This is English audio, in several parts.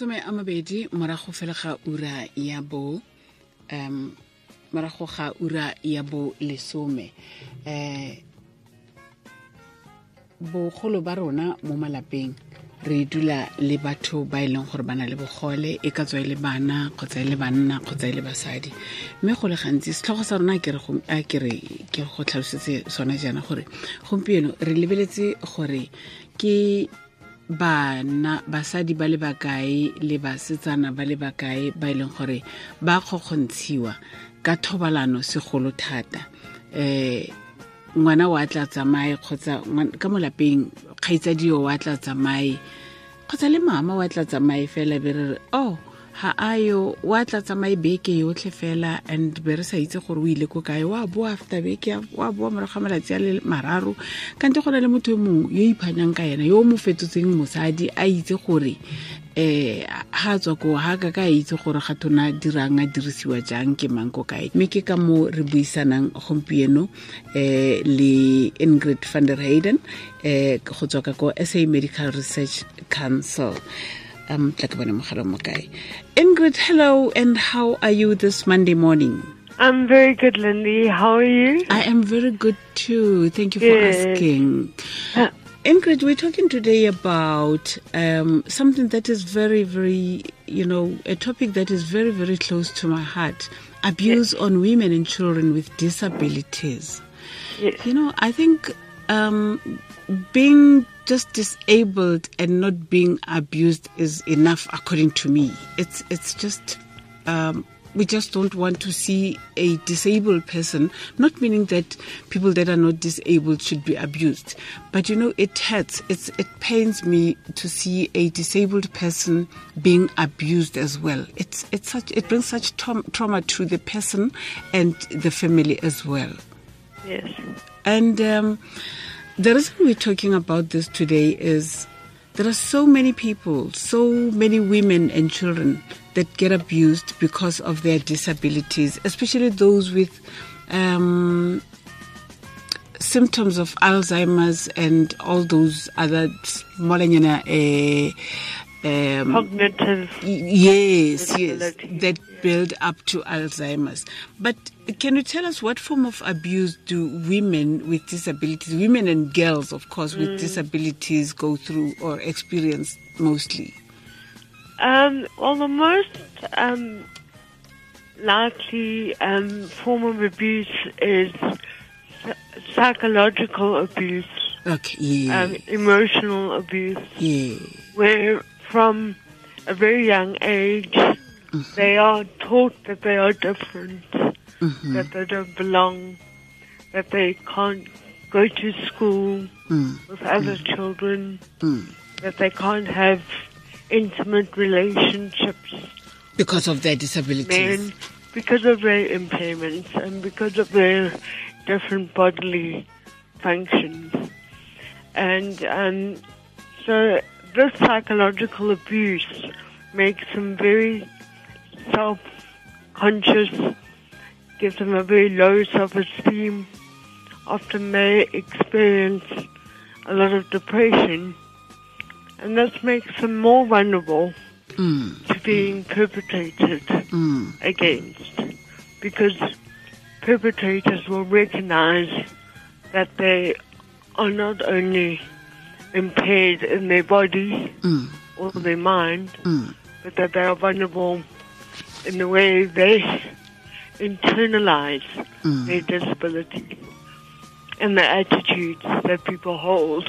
masome a mabedi morago fela ga ura ya bo um morago ga ura ya bo lesome. Um bogolo ba rona mo malapeng re dula le batho ba e leng gore ba na le bogole e ka tswa e le bana kgotsa e le banna kgotsa e le basadi. Mme go le gantsi setlhogo sa rona ke re ke go tlhalosetse sona jaana gore gompieno re lebeletse gore ke bana basadi ba le bakae le basetsana ba le bakae ba e leng gore ba kgokgontshiwa ka thobalano segolo thata. Um ngwana wa tla tsamaye kgotsa ka mo lapeng kgaitsadio wa tla tsamaye kgotsa le mama wa tla tsamaye fela be re re oh ha ayo wa tla tsamaye beke yotlhe fela and be re sa itse gore o ile ko kae. Wa boa after beke wa boa morago ga malatsi a le mararo. Kante go na le motho yo mongwe yo iphanyang ka yena yo mo fetotseng mosadi a itse gore um ga a tswa ko ga ka ka itse gore ga thona dirang a dirisiwa jang ke mang ko kae. Mme ke ka mo re buisanang gompieno um le ingrid van der hayden um go tswa ka ko sa medical research council um tla ke bone mogala mo kae ingrid hello and how are you this monday morning I'm very good, Lindy. How are you? I am very good too. Thank you for Yes. asking. Uh, Ingrid, we're talking today about um, something that is very, very, you know, a topic that is very, very close to my heart abuse on women and children with disabilities. Yes. You know, I think um, being just disabled and not being abused is enough, according to me. It's it's just um, we just don't want to see a disabled person. Not meaning that people that are not disabled should be abused, but you know, it hurts. It's it pains me to see a disabled person being abused as well. It's it's such it brings such traum- trauma to the person and the family as well. Yes. And um, the reason we're talking about this today is there are so many people, so many women and children that get abused because of their disabilities, especially those with um, symptoms of Alzheimer's and all those other uh, um, Cognitive. Yes, yes, that build up to Alzheimer's. But can you tell us what form of abuse do women with disabilities, women and girls, of course, with disabilities go through or experience mostly? Um, well, the most um, likely um, form of abuse is psychological abuse, Okay, yeah, um, emotional abuse, yeah, where from a very young age they are taught that they are different, mm-hmm, that they don't belong, that they can't go to school mm, with other children, mm. that they can't have intimate relationships because of their disabilities. men because of their impairments and because of their different bodily functions. And um, so this psychological abuse makes them very self-conscious, gives them a very low self-esteem. Often they experience a lot of depression, and this makes them more vulnerable Mm, to being perpetrated mm, against because perpetrators will recognize that they are not only impaired in their body mm, or their mind, mm. but that they are vulnerable in the way they internalize Mm. their disability and the attitudes that people hold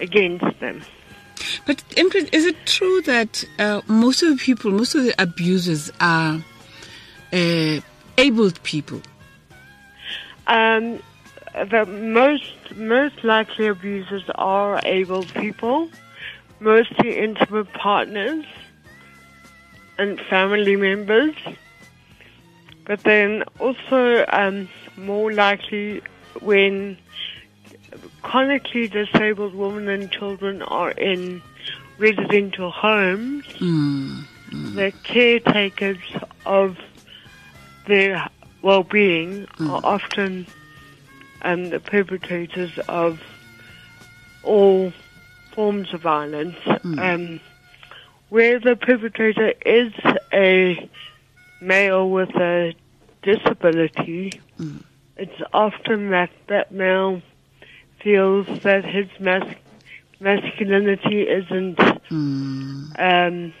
against them. But is it true that uh, most of the people, most of the abusers are uh, abled people? Um, the most most likely abusers are able people, mostly intimate partners and family members. But then also um, more likely when chronically disabled women and children are in residential homes, Mm, the caretakers of their well-being are often um, the perpetrators of all forms of violence, um, where the perpetrator is a male with a disability, it's often that that male feels that his mas- masculinity isn't, Mm, um,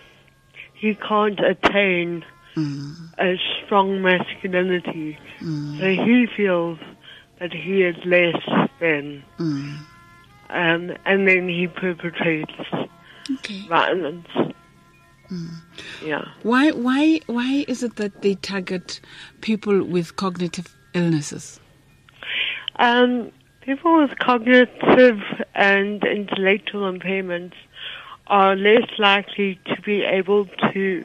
he can't attain mm, a strong masculinity. mm, So he feels that he is less than, mm. um, and then he perpetrates Okay. violence. Yeah. Why, why, why is it that they target people with cognitive illnesses? Um, people with cognitive and intellectual impairments are less likely to be able to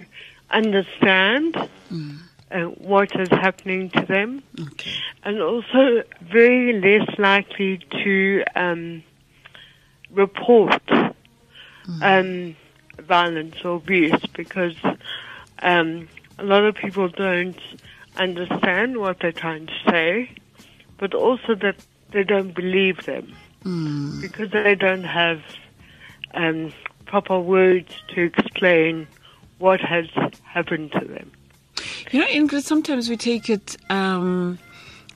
understand uh, what is happening to them, Okay. and also very less likely to um, report um, violence or abuse because um, a lot of people don't understand what they're trying to say, but also that they don't believe them Mm, because they don't have um, proper words to explain what has happened to them. You know, Ingrid, sometimes we take it, um,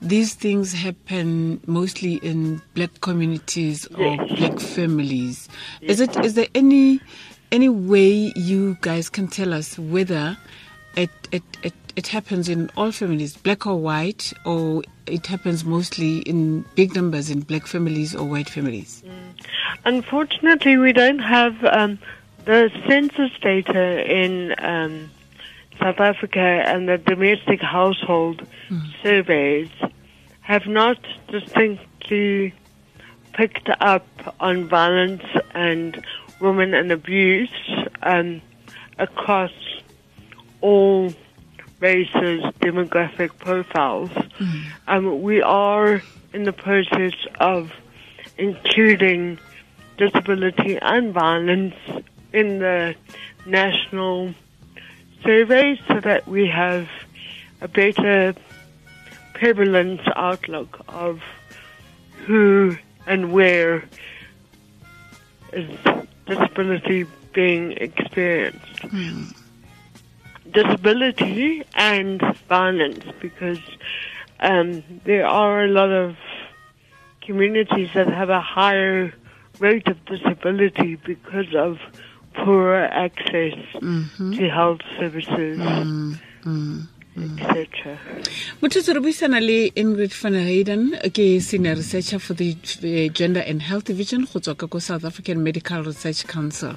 these things happen mostly in black communities or Yes. black families. Is it, is there any, any way you guys can tell us whether it, it, it, it happens in all families, black or white, or it happens mostly in big numbers in black families or white families? Unfortunately, we don't have um, the census data in um, South Africa and the domestic household surveys have not distinctly picked up on violence and women and abuse um, across all races, demographic profiles. Um, we are in the process of including disability and violence in the national survey so that we have a better prevalence outlook of who and where is disability being experienced. Hmm. Disability and violence because um, there are a lot of communities that have a higher rate of disability because of poorer access mm-hmm. to health services, mm-hmm. Etc. Motho re buisana le Ingrid van Reyden ke senior researcher for the Gender and Health Division go tswa ka ko South African Medical Research Council.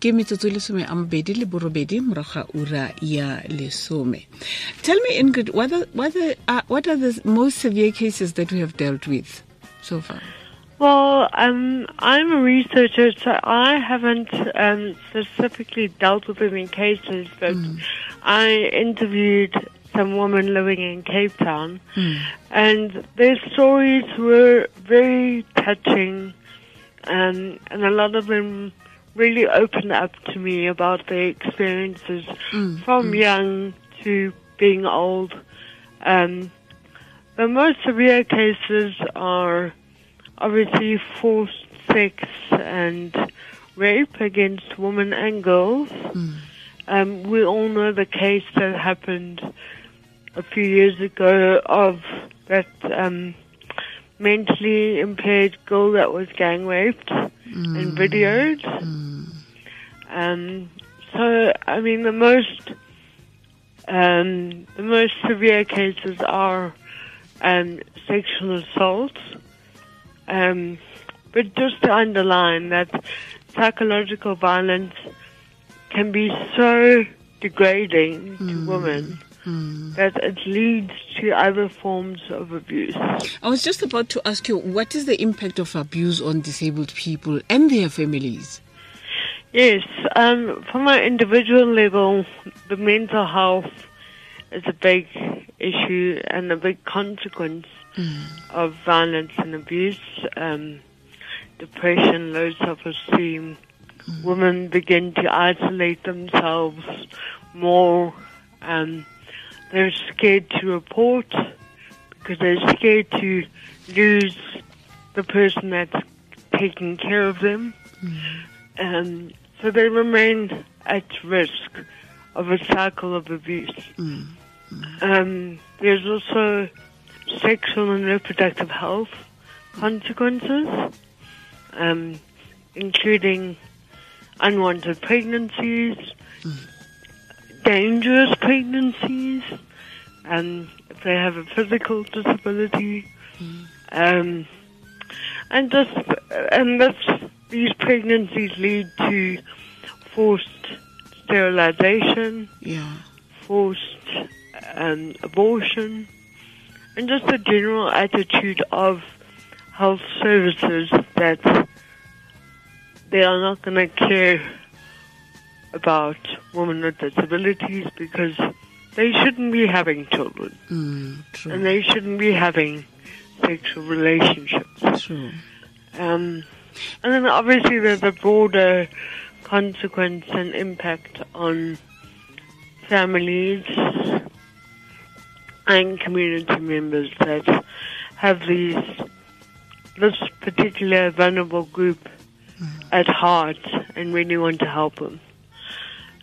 Ke metsotso e lesome a mabedi le borobedi morago ga ura ya lesome. Tell me Ingrid, what are, what are, uh, what are the most severe cases that we have dealt with so far? Well, um, I'm a researcher, so I haven't um, specifically dealt with any cases, but I interviewed some women living in Cape Town, and their stories were very touching, um, and a lot of them really opened up to me about their experiences from young to being old. Um, the most severe cases are obviously forced sex and rape against women and girls. Um, we all know the case that happened a few years ago of that um, mentally impaired girl that was gang raped and videoed. Um, so, I mean, the most um, the most severe cases are um, sexual assault. Um, but just to underline that psychological violence can be so degrading to women that it leads to other forms of abuse. I was just about to ask you, what is the impact of abuse on disabled people and their families? Yes, um, from an individual level, the mental health is a big issue and a big consequence of violence and abuse. Um, depression, low self-esteem. Women begin to isolate themselves more. Um, they're scared to report because they're scared to lose the person that's taking care of them. Um, so they remain at risk of a cycle of abuse. Um, there's also sexual and reproductive health consequences, um, including unwanted pregnancies, dangerous pregnancies, and if they have a physical disability, um, and just and this, these pregnancies lead to forced sterilization, Yeah. forced um, abortion, and just the general attitude of health services that they are not going to care about women with disabilities because they shouldn't be having children Mm, and they shouldn't be having sexual relationships. true. Um, and then obviously there's a broader consequence and impact on families and community members that have these this particular vulnerable group at heart and really want to help them.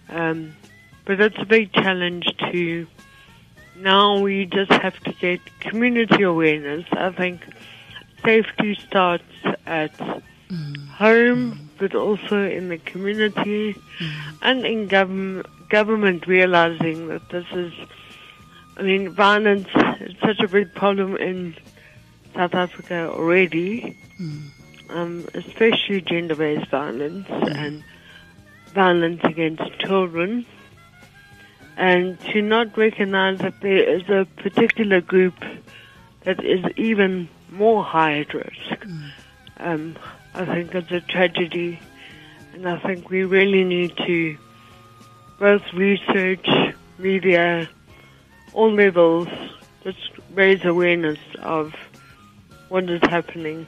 Um, but that's a big challenge to now we just have to get community awareness. I think safety starts at mm. home, mm. but also in the community. Mm. And in government, government realizing that this is, I mean, violence is such a big problem in South Africa already, um, especially gender-based violence and violence against children. And to not recognize that there is a particular group that is even more high at risk. Um, I think it's a tragedy, and I think we really need to both research, media, all levels, just raise awareness of what is happening.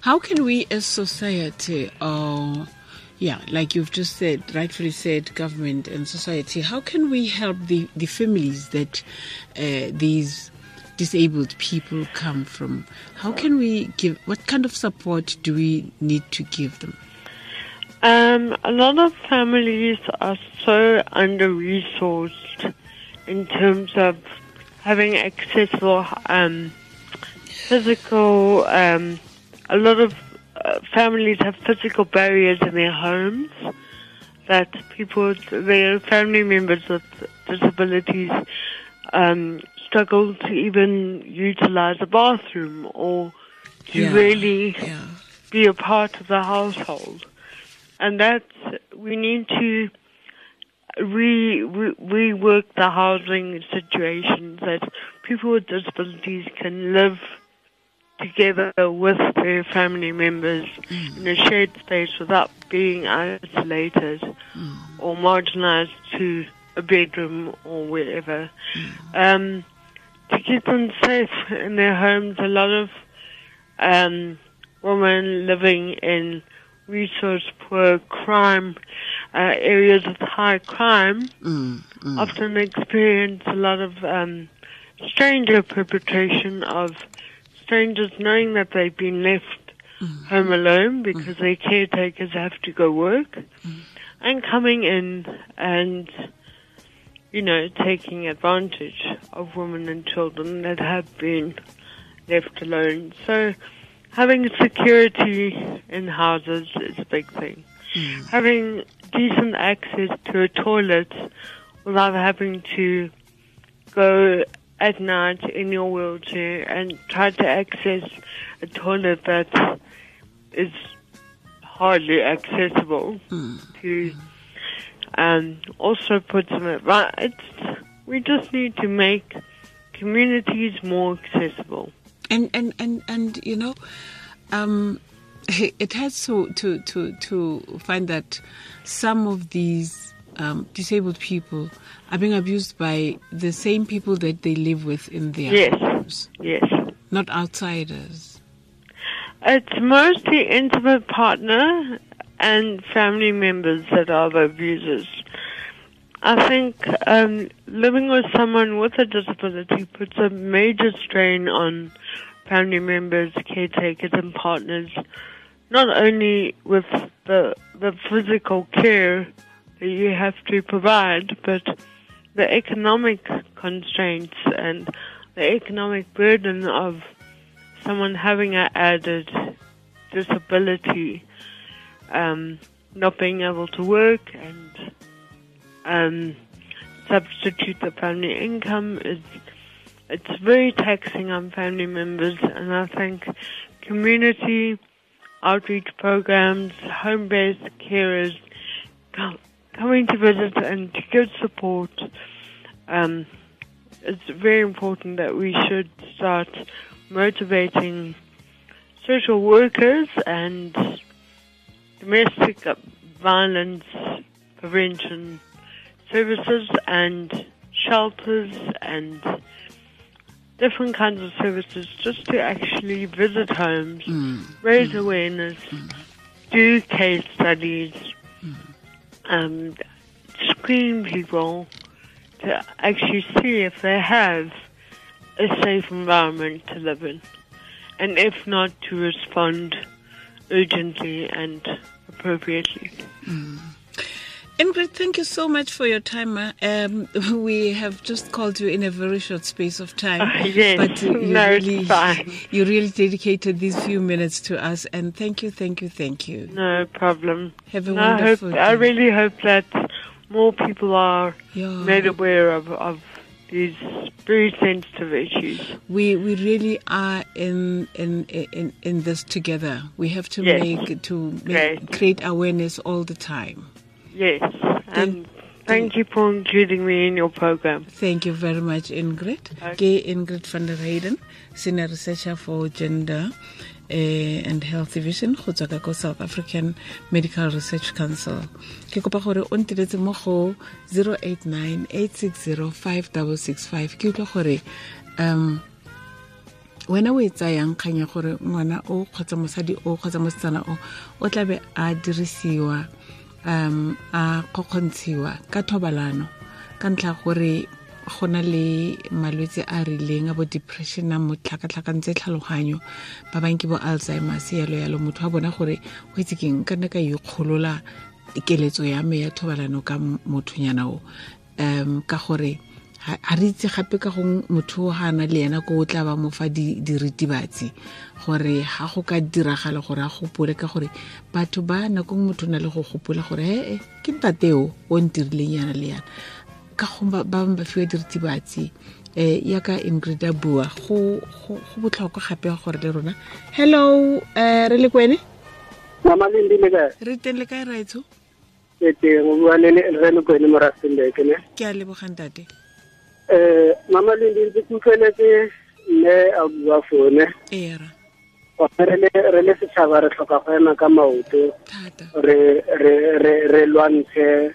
How can we as society, or yeah, like you've just said, rightfully said, government and society, how can we help the, the families that uh, these disabled people come from? How can we give, what kind of support do we need to give them? Um, a lot of families are so under resourced in terms of having accessible um, physical. Um, a lot of uh, families have physical barriers in their homes that people, their family members with disabilities, um, struggle to even utilize a bathroom or to Yeah, really Yeah. be a part of the household. And that's, we need to re, re, rework the housing situations that people with disabilities can live together with their family members in a shared space without being isolated or marginalized to a bedroom or wherever. Um, to keep them safe in their homes, a lot of um, women living in resource poor crime uh, areas with high crime Mm, mm. often experience a lot of um, stranger perpetration of strangers knowing that they've been left mm-hmm. home alone because mm-hmm. their caretakers have to go work mm-hmm. and coming in and you know taking advantage of women and children that have been left alone. So having security in houses is a big thing. Mm. Having decent access to a toilet without having to go at night in your wheelchair and try to access a toilet that is hardly accessible to um, also put some. It's, we just need to make communities more accessible. and and and and you know um it has to to to to find that some of these um, disabled people are being abused by the same people that they live with in their Yes. homes, Yes. not outsiders. It's mostly intimate partner and family members that are the abusers. I think um, living with someone with a disability puts a major strain on family members, caretakers, and partners not only with the the physical care you have to provide, but the economic constraints and the economic burden of someone having an added disability, um, not being able to work and um, substitute the family income is it's very taxing on family members. And I think community outreach programs, home-based carers coming to visit and to give support um, it's very important that we should start motivating social workers and domestic violence prevention services and shelters and different kinds of services just to actually visit homes, raise awareness, do case studies, um, screen people to actually see if they have a safe environment to live in. And if not, to respond urgently and appropriately. Ingrid, thank you so much for your time. Um, we have just called you in a very short space of time, Uh, yes. but you No, really, fine. you really dedicated these few minutes to us, and thank you, thank you, thank you. No problem. Have a And I hope, wonderful I really hope that more people are Yeah. made aware of, of these very sensitive issues. we we really are in in in in this together. We have to Yes. make to make, create awareness all the time. Yes. And thank you for including me in your program. Thank you very much, Ingrid. Okay. Ingrid van der Heijden, senior researcher for gender eh, and health division go tswa ka South African Medical Research Council. Ke kopa gore o nteletse mo go 0898605665 ke utlwa gore um wena o e tsayang kgang ya gore ngwana o kgotsa mosadi o kgotsa mosetsana o o tlabe a dirisiwa um a kgokgontshiwa ka thobalano ka ntlha gore go na le malwetse a rileng a bo depression a mo tlhakatlhakantse tlhaloganyo ba bangwe ke bo alzheimers yalo yalo. Motho a bona gore go itse keng ka nna ka ikgolola keletso ya me ya thobalano ka mothonyana o. Um ka gore ga re itse gape ka gong motho o ga na le ena ko o tla ba mo fa di- diritibatsi gore ga go ka diragala gore a gopole ka gore batho ba nakong motho o na le go gopola gore ee ke ntateo o ntirileng yana le yana. Ka gong ba ba bangwe ba fiwa diritibatsi um yaka ingrid a bua. Go botlhokwa gape gore le rona hello um re le kwene? Re teng le kae raetsho ke teng o bua le re le kwene mo rustenburg ne? Ke a lebogang tate um mama lindi ntse ke mme a bua fone re le re le setšhaba re tlhoka go ema ka maoto. Re re re re lwantshe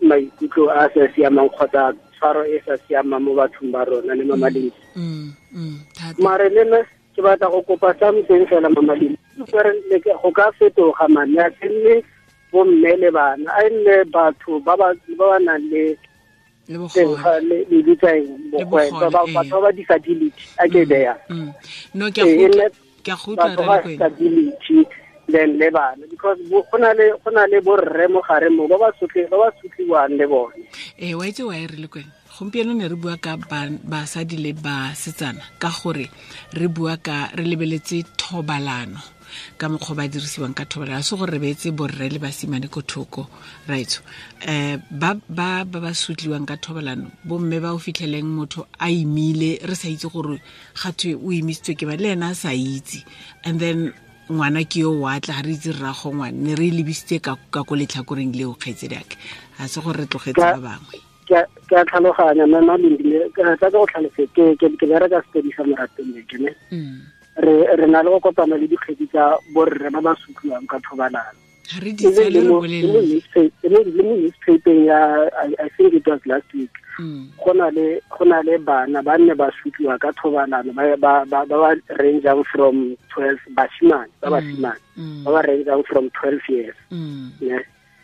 maikutlo a sa siamang kgotsa tshwaro e sa siamang mo bathong ba rona le mama lindi mm mm thata. Mare le nna ke batla go kopa something fela mama lindi go ka fetoga mane a bo bomme le bana. A nne batho ba ba nang le teng ga le batho ba disability. A ke beya go nne ke a go batho ba re le kwene disability then le bana. Because go na le go na le borre mo gare mo ba ba sotle ba ba sotliwang le bone. Ee wa itse wa e re le kwene gompieno ne re bua ka basadi le basetsana. Ka gore re bua ka re lebeletse thobalano ka mokgwa ba dirisiwang ka thobalano. Se gore re beetse borre le basimane ko thoko. Raitso um ba ba ba sotliwang ka thobalano bomme ba o fitlheleng motho a imile re sa itse gore gatwe o imisitswe ke ba le ena a sa itse. And then ngwana ke yo watla ga re itse rrago ngwane ne re e lebisitse ka ko letlhakoreng leo kgaitsedi ake ga se gore re tlogetse ba bangwe. Ke a- tlhaloganya lindile tla ka go tlhalose ke ke ke bereka sepedi sa morateng ke ne. Mm. Re re na le go kopana le dikgwedi tsa borre ba ba sotliwang ka thobalano. Ditsale le mo- mo newspapeng ya I- think it was last week. Mm. go na le bana ba nne ba sotliwa ka thobalano ba ba rangeang from 12 bashimane ba bashimane Mm. ba ba rangeang from 12 years.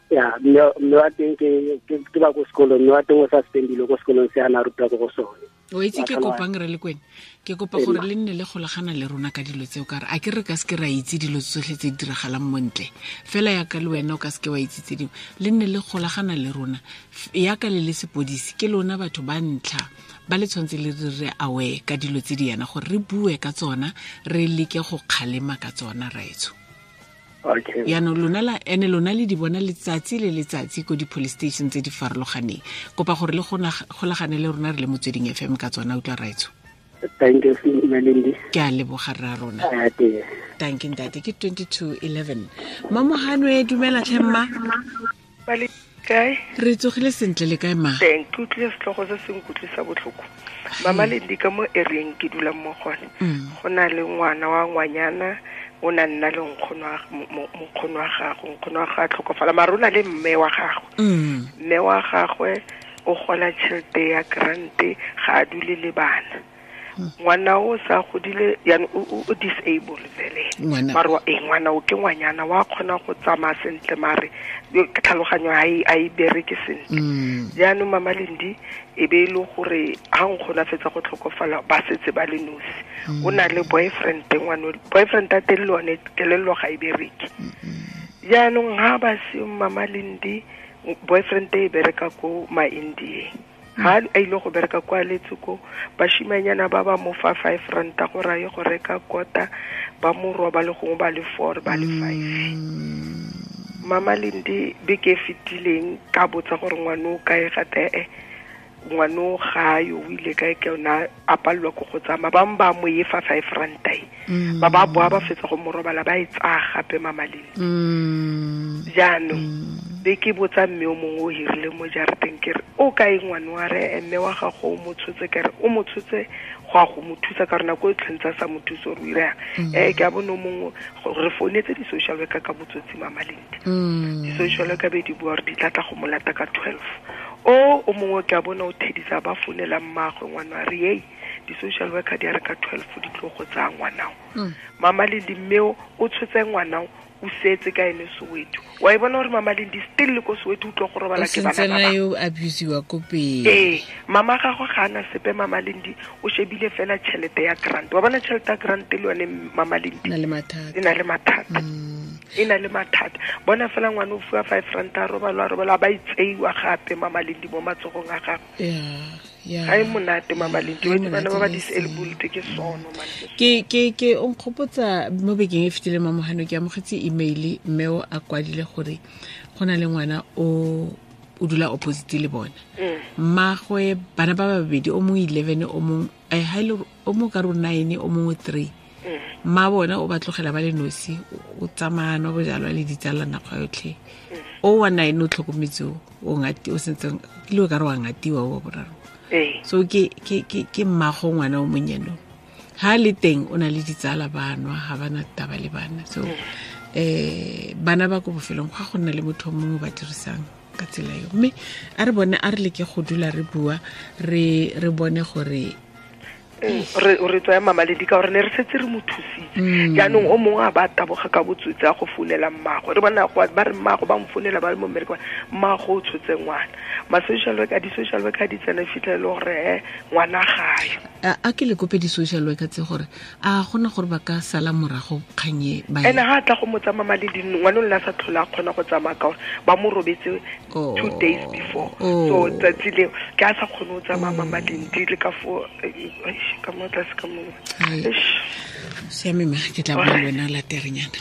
Ya mme wa teng ke ba ko sekolong mme wa teng o suspendile ko sekolong se a na ruta ko go sone o itse ke kopang re le kwene ke kopa gore le nne le golagana le rona ka dilo tseo ka re a ke re ka seke ra itse dilo tsotlhe tse di diragalang montle fela yaka le wena o ka seke wa itse tse dingwe. Le nne le golagana le rona. Yaka le le sepodisi ke lona batho ba ntlha ba le tshwanetse le re re aware ka dilo tse di yana gore re bue ka tsona re leke go kgalema ka tsona raetsho yaanong lona la ene lona le di bona letsatsi le letsatsi ko di-police station tse di farologaneng. Kopa gore le gona- golagane le rona re le motsweding fm ka tsona utlwa raetsho thank you melindi. Ke a leboga rra rona. Tanke ntate. Ke 2211 mamoganwe dumela tlhemma kae? Re tsogile sentle le kae ma teng ke utlwile setlhogo se se nkutlwisa botlhoko. Mama lendi ka mo ereng ke dulang mo gone. Mm. go na le ngwana wa ngwanyana o na nna le nkgono wa- gago mokgono wa gago nkgono ga tlhokofala maare o na le mme wa gagwe Mm. mme wa gagwe o gola tšhelete ya grante ga a dule le bana ngwana o sa godile yani o disable vele mare ee ngwana o ke ngwanyana wa kgona go tsamaya sentle mare yo- tlhaloganyo e- a e bereke sentle. Mm. jaanong mama lendi e be e le gore ga nkgono a fetsa go tlhokofala ba setse ba le nosi. O na le boyfriend ngwana o- boyfriend a teng le one kelelelo ga e bereke. Jaanong ga ba seng mama lendi boyfriend e bereka ko ma-indieng ga a ile go bereka kwa letsoko bashimanyana ba ba mo fa five ranta gore a ye go reka kota ba mo roba le gongwe ba le four ba le five. Mama lendi beke e fetileng ka botsa gore ngwane o kae gate e ngwane o ga yo o ile kae ke yona a palelwa ko go tsamaya. Bangwe ba mo efa five ranta e. Ba ba boa ba fetsa go mo robala ba e tsaya gape mama lendi Mm. jaanong be ke botsa mme o mongwe o hirile mo jarateng ke re o kae ngwane wa re mme wa gago o mo tshotse ke re o mo tshotse go a go mo thusa ka rona ko e sa mo thusa ore o irang um ke a bone o mongwe re founetse di-social worker ka botsotsi mamalente Mm. di-social worker be di bua gore di tlatla go molata ka twelve. O o mongwe ke a bona o thedisa ba founela mmaagwe ngwana wa re ei di-social worker di a re ka twelve di tlo go tsaya ngwanao mamalendi mmeo o tshotse ngwanao o setse ka ene soweto. Wa e bona gore mama lendi still le ko soweto o tlo go robala ke yo abusiwa ko pele? Ee mama gago ga ana sepe mama lendi o shebile fela tšhelete ya grant. Wa bona tšhelete ya grant le yone mama lendi le e na le mathata. Mm. e na le mathata. Bona fela ngwane o fiwa five rand a robalo a robala ba itseiwa gape mama lendi mo matsogong a gagwe ga e monate mama lendi Ga e ba bana ba ba le diselbolt ke sono ke ke ke o nkgopotsa mo bekeng e fetileng mamogano ke amogetse email mme o a kwadile gore go na le ngwana o o dula opposite le bona. Mm. mmagwe bana ba babedi o mongwe eleven o mongwe eh, ha e le gore o mongwe ka re o nine o mongwe three. Mm. mma bona o ba tlogela ba le nosi o- tsamayana bojalwa le ditsala nakgwa yotlhe. O wa nine o tlhokometse o o ngati- o sentseng ke le o ka re wa ngatiwa o wa boraro so ke mmago ngwana o monyeno ha le teng o na le ditsala banwa ga bana taba le bana. So eh bana ba ko bofelong ga go nna le motho mongwe ba dirisang ka tsela eo. Mme a re bone a re leke go dula re bua re re bone gore re re tswaya mama ledi ka gore ne re setse re mo thusitse. Jaanong o mongwe a ba taboga ka botsotsi a go founela mmago re bona ba re mmago ba mfounela founela ba le mo mmereko mmago o tshotse ngwana. Ma-social worker di-social worker di tsena fitlhele gore e ngwana gayo a ke le kope di-social worker tse gore a gona gore ba ka sala morago kganye ba ga a tla go mo tsa mama ledi ngwana o le a sa tlhole a kgona go tsamaya ka gore ba mo robetse Oh. two days before. Oh. so tsatsi leo ke a sa kgone go tsamaya mama lendi le ka fo kamoka sikamoka siame ma ke tla bona le wena laterenyana